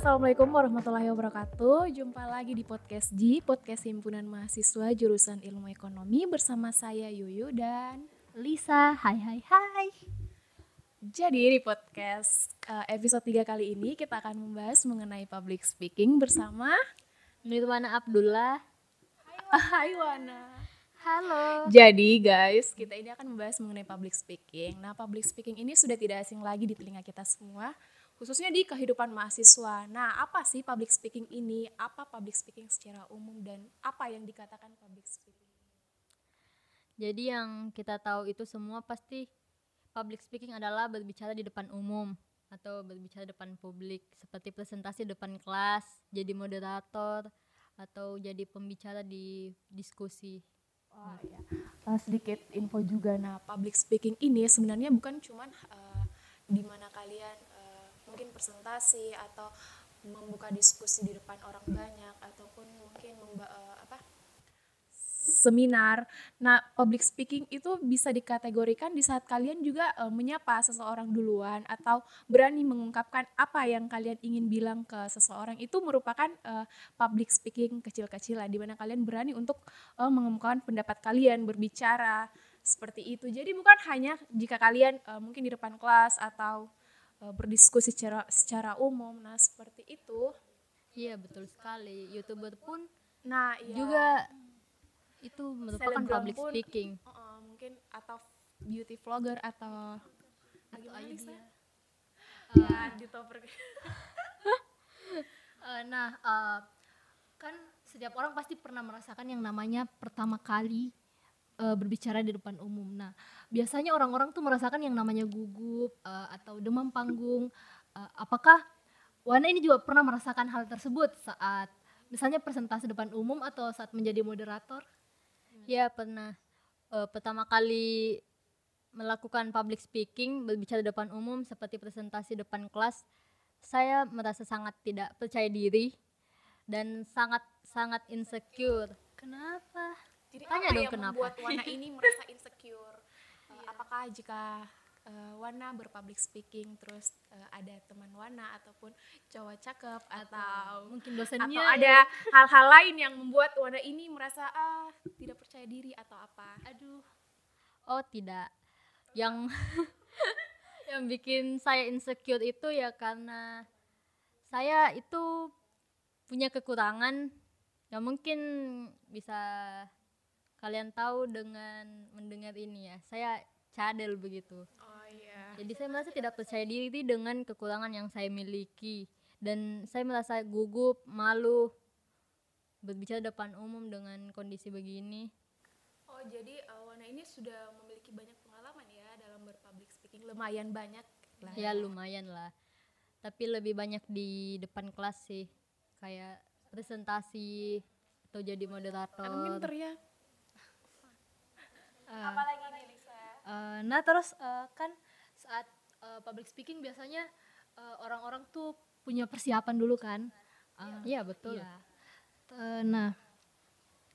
Assalamualaikum warahmatullahi wabarakatuh. Jumpa lagi di podcast G, podcast himpunan mahasiswa jurusan Ilmu Ekonomi bersama saya Yuyu dan Lisa. Hai hai hai. Jadi di podcast uh, episode 3 kali ini kita akan membahas mengenai public speaking bersama Nirwana Abdullah. Hai Wana. Halo. Jadi guys, kita ini akan membahas mengenai public speaking. Nah, public speaking ini sudah tidak asing lagi di telinga kita semua, khususnya di kehidupan mahasiswa. Nah, apa sih public speaking ini? Apa public speaking secara umum dan apa yang dikatakan public speaking? Jadi yang kita tahu itu semua pasti public speaking adalah berbicara di depan umum atau berbicara di depan publik seperti presentasi depan kelas, jadi moderator atau jadi pembicara di diskusi. Oh iya. Uh, sedikit info juga. Nah, public speaking ini sebenarnya bukan cuman uh, di mana kalian mungkin presentasi atau membuka diskusi di depan orang banyak ataupun mungkin memba uh, apa seminar. Nah, public speaking itu bisa dikategorikan di saat kalian juga uh, menyapa seseorang duluan atau berani mengungkapkan apa yang kalian ingin bilang ke seseorang itu merupakan uh, public speaking kecil-kecilan di mana kalian berani untuk uh, mengemukakan pendapat kalian berbicara seperti itu. Jadi bukan hanya jika kalian mungkin di depan kelas atau uh, berdiskusi secara secara umum. Nah, seperti itu. Iya, betul sekali. YouTuber pun nah iya. juga itu merupakan Selebgram public pun, speaking. uh, mungkin atau beauty vlogger atau Atau ayu dia. Ya, di topper. Eh, nah, eh, kan setiap orang pasti pernah merasakan yang namanya pertama kali eh, berbicara di depan umum. Nah, biasanya orang-orang tuh merasakan yang namanya gugup eh, atau demam panggung. Eh, apakah Wana ini juga pernah merasakan hal tersebut saat misalnya presentasi depan umum atau saat menjadi moderator? Ya pernah. Eh, pertama kali melakukan public speaking, berbicara di depan umum seperti presentasi depan kelas, saya merasa sangat tidak percaya diri dan sangat sangat insecure. Kenapa? Jadi Tanya apa dong yang kenapa. membuat Wana ini merasa insecure? Uh, apakah jika uh, Wana berpublic speaking terus uh, ada teman Wana ataupun cowok cakep atau Mungkin dosennya atau ada hal-hal lain yang membuat Wana ini merasa ah tidak percaya diri atau apa? aduh. Oh, tidak. Yang yang bikin saya insecure itu ya karena saya itu punya kekurangan yang mungkin bisa kalian tahu dengan mendengar ini ya. Saya cadel begitu. Oh iya. Jadi saya merasa tidak percaya diri dengan kekurangan yang saya miliki dan saya merasa gugup, malu berbicara depan umum dengan kondisi begini. Oh jadi uh, Wana ini sudah memiliki banyak pengalaman ya dalam berpublic speaking lumayan banyak lah. Ya lumayan lah. Tapi lebih banyak di depan kelas sih. Kayak presentasi atau jadi moderator. pinter ya. Eh, Apalagi nih Lisa? eh, nah terus eh, kan saat eh, public speaking biasanya orang-orang tuh punya persiapan dulu kan. Eh, Iya betul. Iya. Eh, nah,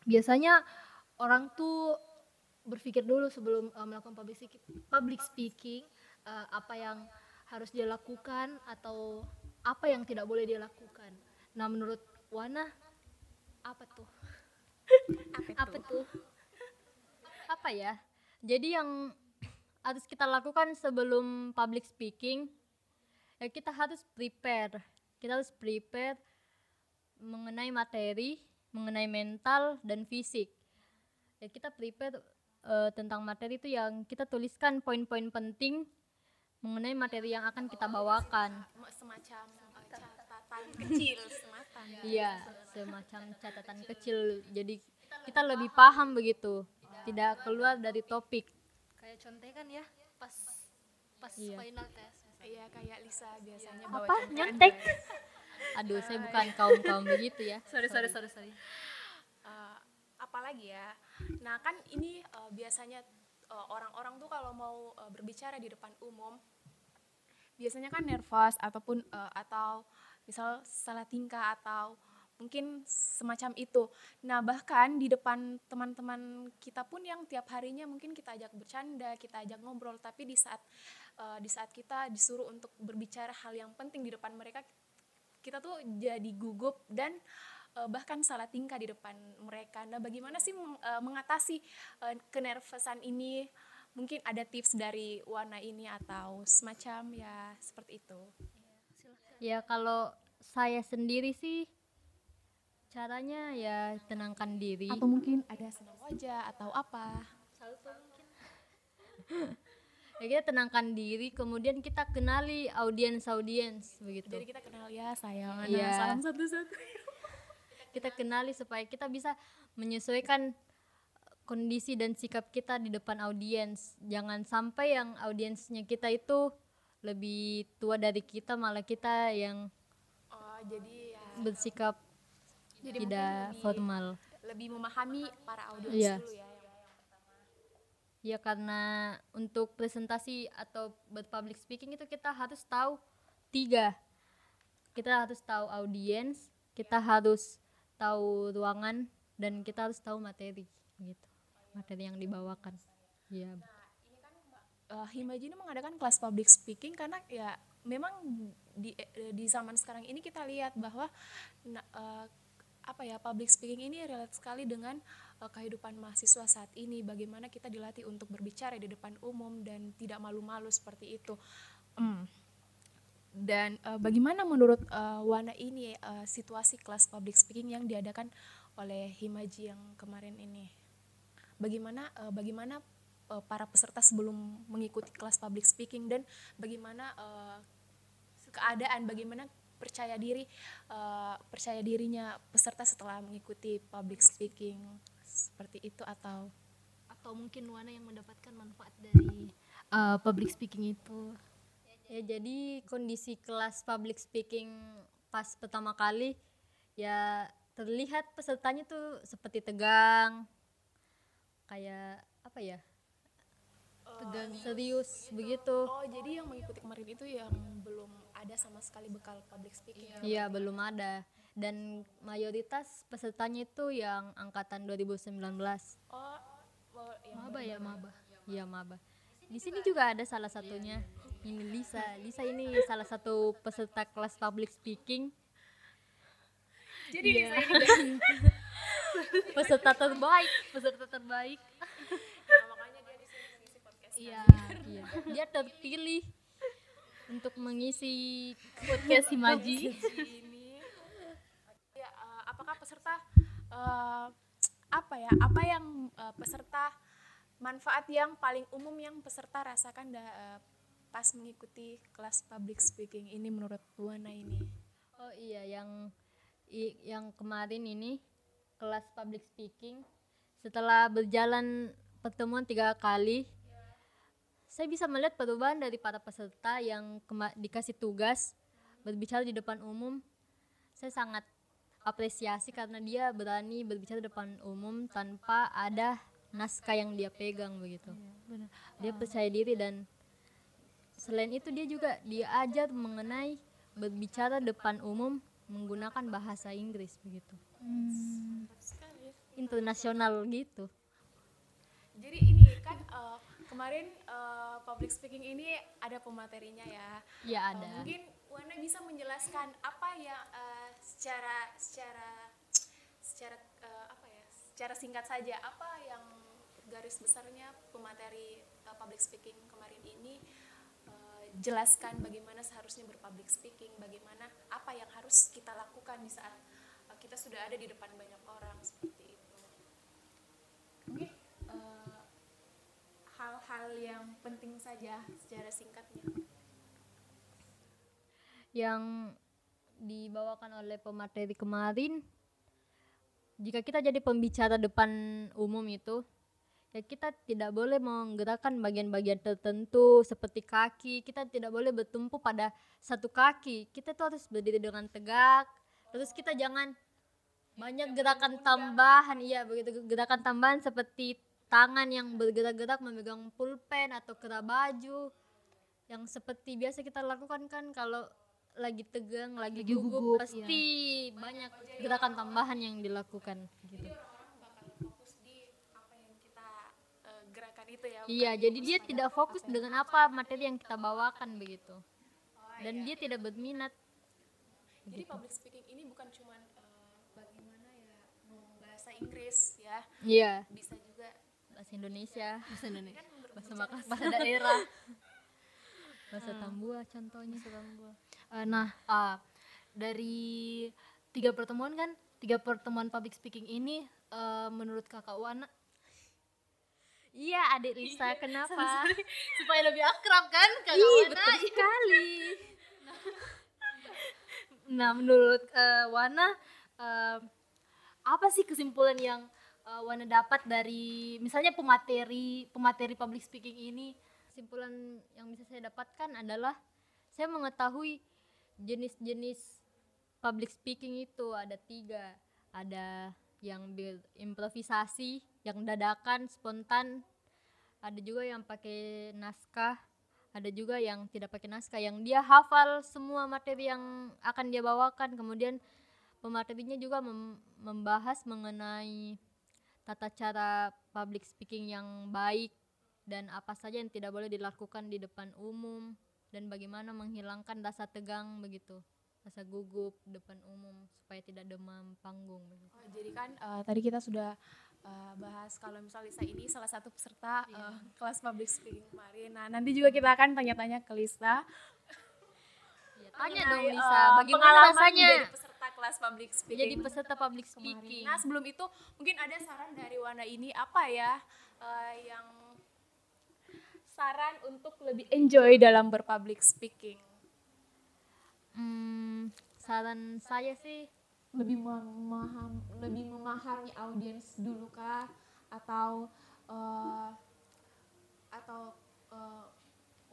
biasanya orang tuh berpikir dulu sebelum eh, melakukan public speaking, public speaking eh, apa yang harus dia lakukan atau apa yang tidak boleh dia lakukan. Nah, menurut Wana apa tuh? apa tuh? Apa ya? Jadi yang harus kita lakukan sebelum public speaking ya kita harus prepare. Kita harus prepare mengenai materi, mengenai mental dan fisik. Ya kita prepare eh, tentang materi itu yang kita tuliskan poin-poin penting mengenai materi yang akan kita bawakan. Sem- semacam uh, catatan kecil semacam. Iya, semacam catatan kecil. Jadi kita lebih paham begitu, tidak keluar dari topik. kayak contekan ya pas pas Iya. final test Iya kayak Lisa biasanya bawa Apa? contekan, Nyontek? Aduh, saya bukan kaum kaum begitu ya. sorry sorry sorry sorry Eh, apalagi ya. Nah kan ini eh, biasanya eh, orang-orang tuh kalau mau eh, berbicara di depan umum biasanya kan nervous ataupun eh, atau misal salah tingkah atau mungkin semacam itu. Nah bahkan di depan teman-teman kita pun yang tiap harinya mungkin kita ajak bercanda, kita ajak ngobrol, tapi di saat eh, di saat kita disuruh untuk berbicara hal yang penting di depan mereka, kita tuh jadi gugup dan uh, bahkan salah tingkah di depan mereka. Nah, bagaimana sih uh, mengatasi uh, kenervesan ini? Mungkin ada tips dari warna ini atau semacam ya seperti itu. Ya kalau saya sendiri sih caranya ya tenangkan diri. Atau mungkin ada senang wajah atau apa? ya kita tenangkan diri kemudian kita kenali audiens audiens begitu jadi kita kenal ya sayang ya. salam satu-satu kita kenali supaya kita bisa menyesuaikan kondisi dan sikap kita di depan audiens jangan sampai yang audiensnya kita itu lebih tua dari kita malah kita yang oh jadi ya bersikap jadi tidak lebih, formal. lebih memahami para audiens yeah. dulu ya ya karena untuk presentasi atau buat public speaking itu kita harus tahu tiga. Kita harus tahu audiens kita harus tahu ruangan dan kita harus tahu materi gitu. Materi yang dibawakan. Ya uh, Himaji ini mengadakan kelas public speaking karena ya memang di di zaman sekarang ini kita lihat bahwa uh, apa ya public speaking ini relate sekali dengan uh, kehidupan mahasiswa saat ini. Bagaimana kita dilatih untuk berbicara di depan umum dan tidak malu-malu seperti itu. Mm dan uh, bagaimana menurut uh, Wana ini uh, situasi kelas public speaking yang diadakan oleh Himaji yang kemarin ini? Bagaimana uh, bagaimana uh, para peserta sebelum mengikuti kelas public speaking dan bagaimana uh, keadaan bagaimana percaya diri uh, percaya dirinya peserta setelah mengikuti public speaking seperti itu atau atau mungkin Wana yang mendapatkan manfaat dari uh, public speaking itu? Ya jadi kondisi kelas public speaking pas pertama kali ya terlihat pesertanya tuh seperti tegang kayak apa ya? Tegang oh, serius begitu. Oh jadi yang mengikuti kemarin itu yang belum ada sama sekali bekal public speaking. Iya ya, belum ada. Dan mayoritas pesertanya itu yang angkatan 2019 oh, oh maba ya maba. Iya maba. Di sini juga ada. salah satunya. Ini Lisa. Lisa ini salah satu peserta kelas public speaking. Jadi yeah. Lisa ini peserta terbaik peserta terbaik. Ya, makanya dia di sini mengisi podcast. Iya iya. Dia terpilih untuk mengisi podcast Simaji ini ya uh, apakah peserta uh, apa ya apa yang uh, peserta manfaat yang paling umum yang peserta rasakan da, uh, pas mengikuti kelas public speaking ini menurut Buana ini? Oh iya, yang i, yang kemarin ini kelas public speaking setelah berjalan pertemuan tiga kali, saya bisa melihat perubahan dari para peserta yang dikasih tugas berbicara di depan umum. Saya sangat apresiasi karena dia berani berbicara di depan umum tanpa ada naskah yang dia pegang begitu. Iya, Dia percaya diri dan Selain itu dia juga diajar mengenai berbicara depan umum menggunakan bahasa Inggris begitu. Hmm. Internasional gitu. Jadi ini kan uh, kemarin uh, public speaking ini ada pematerinya ya. Ya ada. Uh, mungkin Wana bisa menjelaskan apa ya uh, secara secara secara uh, apa ya? Secara singkat saja apa yang garis besarnya pemateri uh, public speaking kemarin ini jelaskan bagaimana seharusnya berpublic speaking, bagaimana apa yang harus kita lakukan di saat uh, kita sudah ada di depan banyak orang seperti itu. Mungkin uh, hal-hal yang penting saja secara singkatnya. Yang dibawakan oleh pemateri kemarin, jika kita jadi pembicara depan umum itu, ya kita tidak boleh menggerakkan bagian-bagian tertentu seperti kaki. Kita tidak boleh bertumpu pada satu kaki. Kita tuh harus berdiri dengan tegak. Terus kita jangan banyak gerakan tambahan. Iya begitu. Gerakan tambahan seperti tangan yang bergerak-gerak memegang pulpen atau kera baju yang seperti biasa kita lakukan kan kalau lagi tegang lagi, lagi gugup, gugup pasti ya. banyak gerakan tambahan yang dilakukan gitu. Gitu ya iya jadi dia tidak fokus dengan apa materi yang kita bawakan begitu. Dan dia tidak berminat. Jadi public speaking ini bukan cuman uh, bagaimana ya ngomong bahasa Inggris ya, Iya. bisa bahasa Indonesia. Bahasa Indonesia. kan bahasa Makassar. Bahasa daerah. bahasa Tambua contohnya. Eh, nah, ah, dari tiga pertemuan kan, tiga pertemuan public speaking ini eh, menurut kakak Wana? Iya adik Lisa kenapa? Supaya lebih akrab kan kakak Ih, Wana. betul sekali. Nah, menurut eh, Wana eh, apa sih kesimpulan yang eh, Wana dapat dari misalnya pemateri pemateri public speaking ini? kesimpulan yang bisa saya dapatkan adalah saya mengetahui jenis-jenis public speaking itu. Ada tiga. Ada yang ber- improvisasi yang dadakan spontan. Ada juga yang pakai naskah. Ada juga yang tidak pakai naskah yang dia hafal semua materi yang akan dia bawakan. Kemudian pematerinya juga mem- membahas mengenai tata cara public speaking yang baik dan apa saja yang tidak boleh dilakukan di depan umum dan bagaimana menghilangkan rasa tegang begitu rasa gugup depan umum supaya tidak demam panggung begitu. Oh, jadi kan uh, tadi kita sudah uh, bahas kalau misal Lisa ini salah satu peserta uh, kelas public speaking kemarin. Nah, nanti juga kita akan tanya-tanya ke Lisa. Ya, tanya mengenai, dong Lisa, uh, bagaimana rasanya jadi peserta kelas public speaking jadi peserta public kemarin. speaking? Nah, sebelum itu mungkin ada saran dari Wana ini apa ya uh, yang saran untuk lebih enjoy dalam berpublic speaking? Hmm, saran saya sih lebih memaham lebih memahami audiens dulu kah atau eh, atau eh,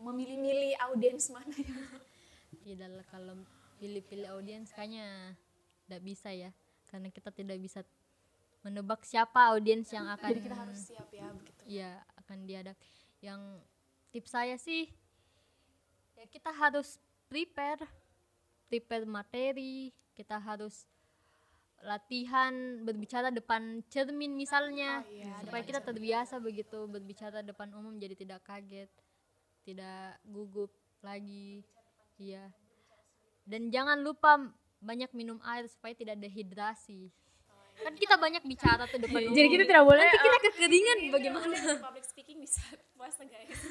memilih-milih audiens mana tidak lah kalau pilih-pilih audiens kayaknya tidak bisa ya karena kita tidak bisa menebak siapa audiens yang akan jadi kita harus siap ya begitu. Ya akan diadap. Yang tips saya sih ya kita harus prepare prepare materi kita harus latihan berbicara depan cermin misalnya Oh, iya, supaya kita terbiasa begitu berbicara depan umum jadi tidak kaget tidak gugup lagi. Iya. Dan jangan lupa banyak minum air supaya tidak dehidrasi. Kan kita banyak bicara tuh depan umum jadi kita tidak boleh. Nanti kita eh, kekeringan kita bagaimana? boleh public speaking bisa puasa guys.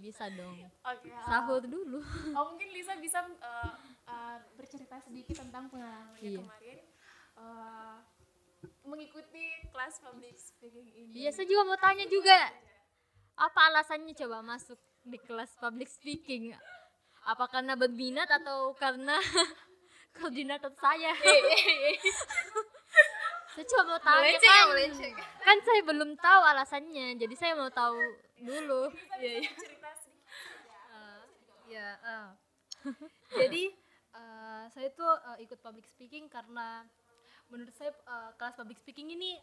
Bisa dong. Oke uh, sahur dulu. oh mungkin Lisa bisa uh, uh, bercerita sedikit tentang pengalamannya Iya. kemarin. Uh, mengikuti kelas public speaking ini. Iya saya juga mau tanya juga. Apa alasannya coba masuk di kelas public speaking apa karena berminat atau karena koordinator saya saya coba mau tanya kan kan saya belum tahu alasannya jadi saya mau tahu dulu Iya, iya. cerita sedikit Ya, eh. jadi eh, saya tuh eh, ikut public speaking karena menurut saya eh, kelas public speaking ini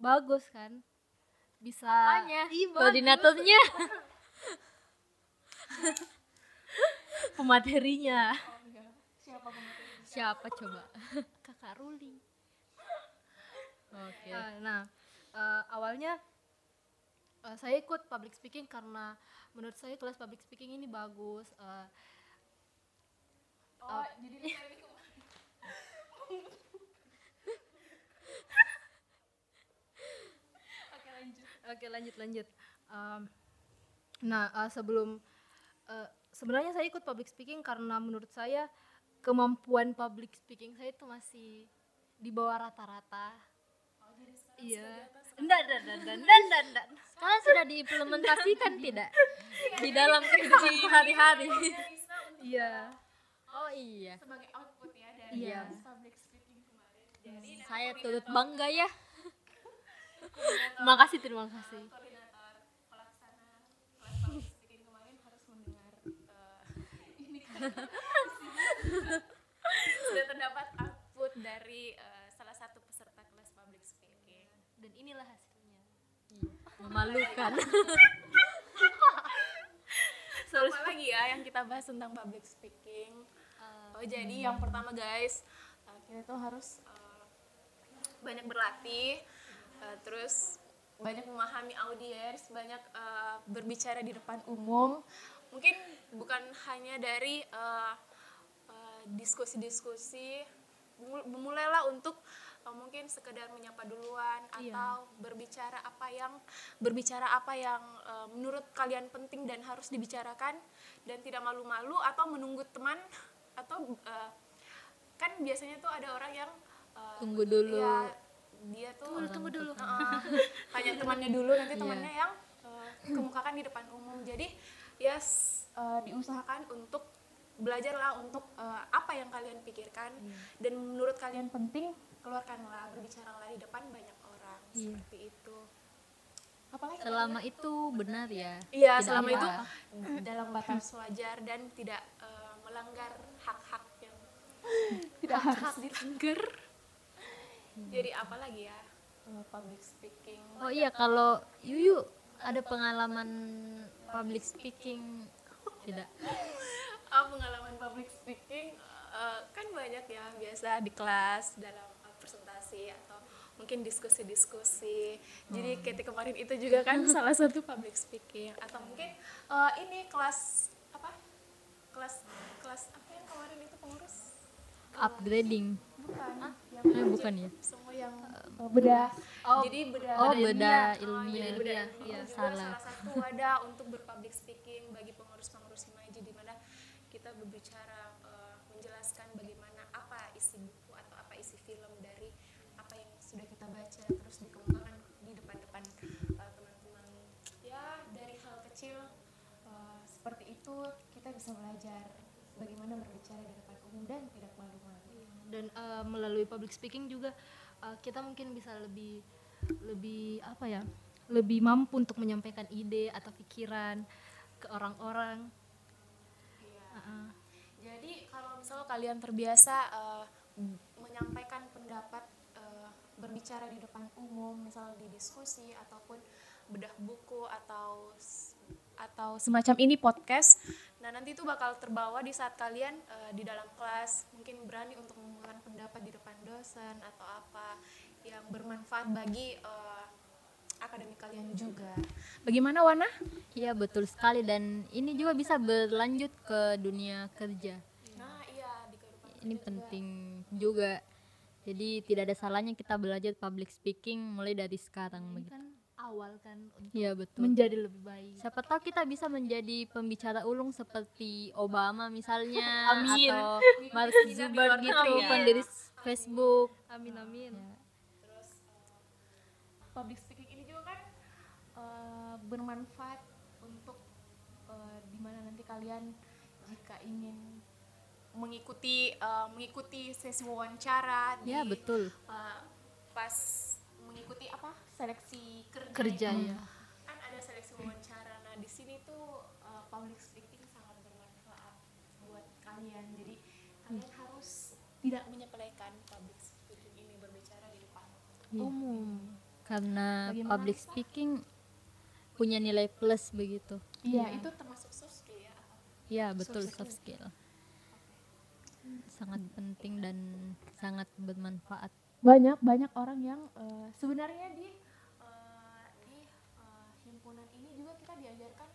bagus kan, bisa. Apanya? Koordinatornya Pematerinya. siapa pemateri siapa coba Kakak Ruli. oke Eh, nah, eh, awalnya eh, saya ikut public speaking karena menurut saya kelas public speaking ini bagus. eh, oh jadi ini kemarin oke lanjut Oke lanjut lanjut. Em, nah eh, sebelum eh, sebenarnya saya ikut public speaking karena menurut saya kemampuan public speaking saya itu masih di bawah rata-rata. Iya. Enggak, enggak, enggak, enggak, enggak, enggak, enggak. sekarang sudah diimplementasikan tidak di dalam kehidupan sehari-hari Lisa untuk Iya. oh iya sebagai output ya dari Iya. public speaking kemarin jadi saya turut bangga ya Terima kasih, terima kasih. koordinator pelaksana kelas public speaking kemarin harus mendengar eh, ini kan sudah terdapat output dari eh, salah satu peserta kelas public speaking. Dan inilah hasilnya. memalukan. Apa lagi ya yang kita bahas tentang public speaking? Oh jadi yang pertama guys uh, kita tuh harus uh, banyak berlatih uh, terus banyak memahami audiens banyak uh, berbicara di depan umum mungkin bukan hanya dari uh, uh, diskusi-diskusi mul- memulailah untuk uh, mungkin sekedar menyapa duluan Iya. atau berbicara apa yang berbicara apa yang uh, menurut kalian penting dan harus dibicarakan dan tidak malu-malu atau menunggu teman atau uh, kan biasanya tuh ada orang yang uh, Tunggu dulu. ya, dia tuh tunggu dulu. Uh, tanya temannya dulu nanti Iya. temannya yang uh, kemukakan di depan umum jadi ya s- uh, diusahakan untuk belajarlah untuk uh, apa yang kalian pikirkan. Iya. dan menurut kalian penting keluarkanlah berbicaralah di depan banyak orang. Iya. seperti itu. Apalagi selama itu benar ya? Iya selama apa. itu dalam batas wajar dan tidak uh, melanggar hak-hak yang tidak harus. dilanggar. Jadi apa lagi ya? Public speaking. Oh iya kalau Yuyu ada pengalaman public speaking tidak Ah, pengalaman public speaking eh, kan banyak ya biasa di kelas dalam presentasi atau mungkin diskusi-diskusi. Jadi ketika kemarin itu juga kan salah satu public speaking atau mungkin eh, ini kelas apa? Kelas kelas apa yang kemarin itu pengurus? Upgrading Bukan. yang eh bukan ya semua yang beda. Oh, Jadi beda oh ilmiah. beda Oh, ilmiah jadi beda Iya, ilmu iya, juga salah. salah satu wadah untuk berpublic speaking bagi pengurus-pengurus Himaji di mana kita berbicara eh, menjelaskan bagaimana apa isi buku atau apa isi film dari apa yang sudah kita baca terus dikemukakan di depan-depan eh, teman-teman ya dari hal kecil eh, seperti itu kita bisa belajar bagaimana berbicara di depan umum dan tidak malu-malu dan eh, melalui public speaking juga eh, kita mungkin bisa lebih lebih apa ya lebih mampu untuk menyampaikan ide atau pikiran ke orang-orang Iya. Heeh. Jadi kalau misalnya kalian terbiasa eh, menyampaikan pendapat eh, berbicara di depan umum, misal di diskusi ataupun bedah buku atau atau semacam ini podcast, nah nanti itu bakal terbawa di saat kalian eh, di dalam kelas mungkin berani untuk mengungkapkan pendapat di depan dosen atau apa yang bermanfaat bagi eh, akademik kalian juga. Bagaimana Wana? iya betul sekali dan ini juga bisa berlanjut ke dunia kerja Nah iya di kehidupan ini juga. penting juga jadi tidak ada salahnya kita belajar public speaking mulai dari sekarang begitu kan awal kan untuk iya betul. menjadi lebih baik. Siapa tahu kita bisa menjadi pembicara ulung seperti Obama misalnya Amin. atau Mark Zuckerberg gitu Amin. pendiri Facebook. Amin amin. Terus eh, public speaking ini juga kan eh, bermanfaat untuk eh, di mana nanti kalian jika ingin mengikuti eh, mengikuti sesi wawancara di ya betul. eh, pas mengikuti apa seleksi kerja, Kerja, itu, ya. kan ada seleksi wawancara. Nah di sini tuh eh, public speaking sangat bermanfaat buat kalian. Jadi kalian harus tidak menyepelekan public speaking ini berbicara di depan Iya. umum. Karena Bagaimana? public speaking punya nilai plus begitu. Iya, itu termasuk soft skill ya. ya betul Soft soft skill. Sangat penting dan sangat bermanfaat Banyak banyak orang yang eh, sebenarnya di eh, di eh, himpunan ini juga kita diajarkan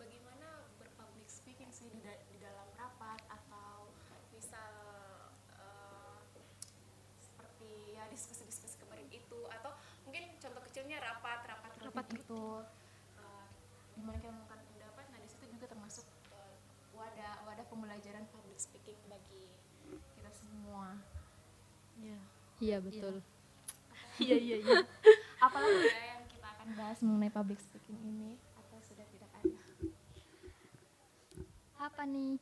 bagaimana berpublic speaking sih di, da- di dalam rapat atau misal eh, seperti ya diskusi-diskusi kemarin itu atau mungkin contoh kecilnya rapat rapat rapat itu eh, di mana kita mengungkapkan pendapat. Nah di situ juga termasuk eh, wadah wadah pembelajaran public speaking bagi kita semua. Ya iya betul. Iya iya iya. Apalagi ya yang kita akan bahas mengenai public speaking ini atau sudah tidak ada? Apa nih?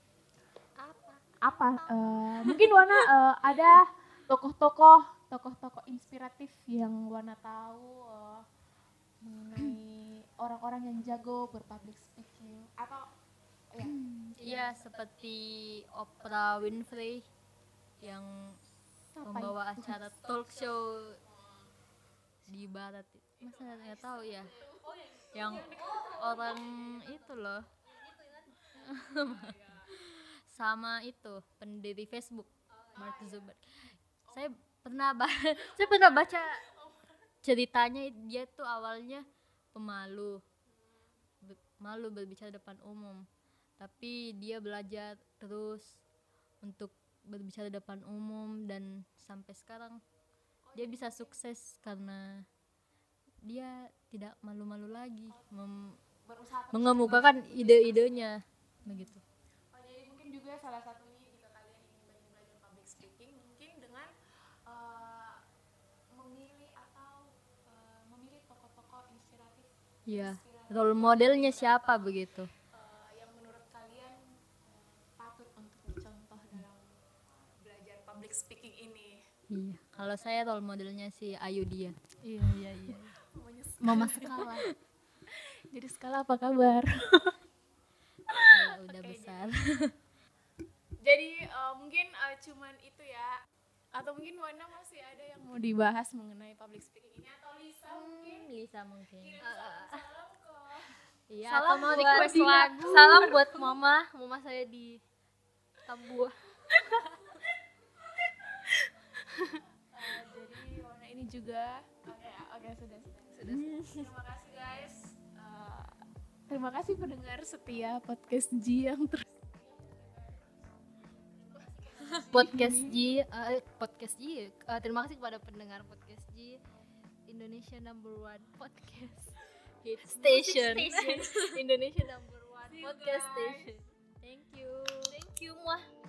Apa? eh, mungkin Wana eh, ada tokoh-tokoh tokoh-tokoh inspiratif yang Wana tahu eh, mengenai orang-orang yang jago berpublic speaking atau ya? Iya seperti Oprah Winfrey yang membawa acara talk show di barat masa nggak tahu ya? Yang orang itu loh. Sama itu pendiri Facebook Mark Zuckerberg. Saya pernah ba saya pernah baca ceritanya dia tuh awalnya pemalu malu berbicara depan umum. Tapi dia belajar terus untuk berbicara depan umum dan sampai sekarang dia bisa sukses karena dia tidak malu-malu lagi mem- berusaha mengemukakan ide-idenya begitu. Oh, jadi mungkin juga salah satunya jika kalian ingin banyak belajar public speaking mungkin dengan eh, memilih atau eh, memilih tokoh-tokoh inspiratif. Ya role modelnya siapa begitu eh, yang menurut kalian eh, patut untuk dicontoh dalam belajar public speaking ini. Iya. Kalau saya role modelnya si Ayu dia. Iya iya iya. Mama skala. Jadi skala apa kabar? udah besar. Jadi eh, mungkin eh, cuman itu ya. Atau mungkin Wana masih ada yang mau dibahas mengenai public speaking ini? Atau Lisa mungkin? Lisa mungkin. Salam ke iya salam atau mau buat request dia. lagu? Salam buat mama. Mama saya di Tambua Eh, jadi warna ini juga. Oke oke sudah sudah sudah, sudah. terima kasih guys. Eh, terima kasih pendengar setia podcast G yang terus podcast G eh, podcast G eh, terima kasih kepada pendengar podcast G Indonesia number one podcast. Hit station, station. Indonesia number one podcast guys. station. Thank you. Thank you muah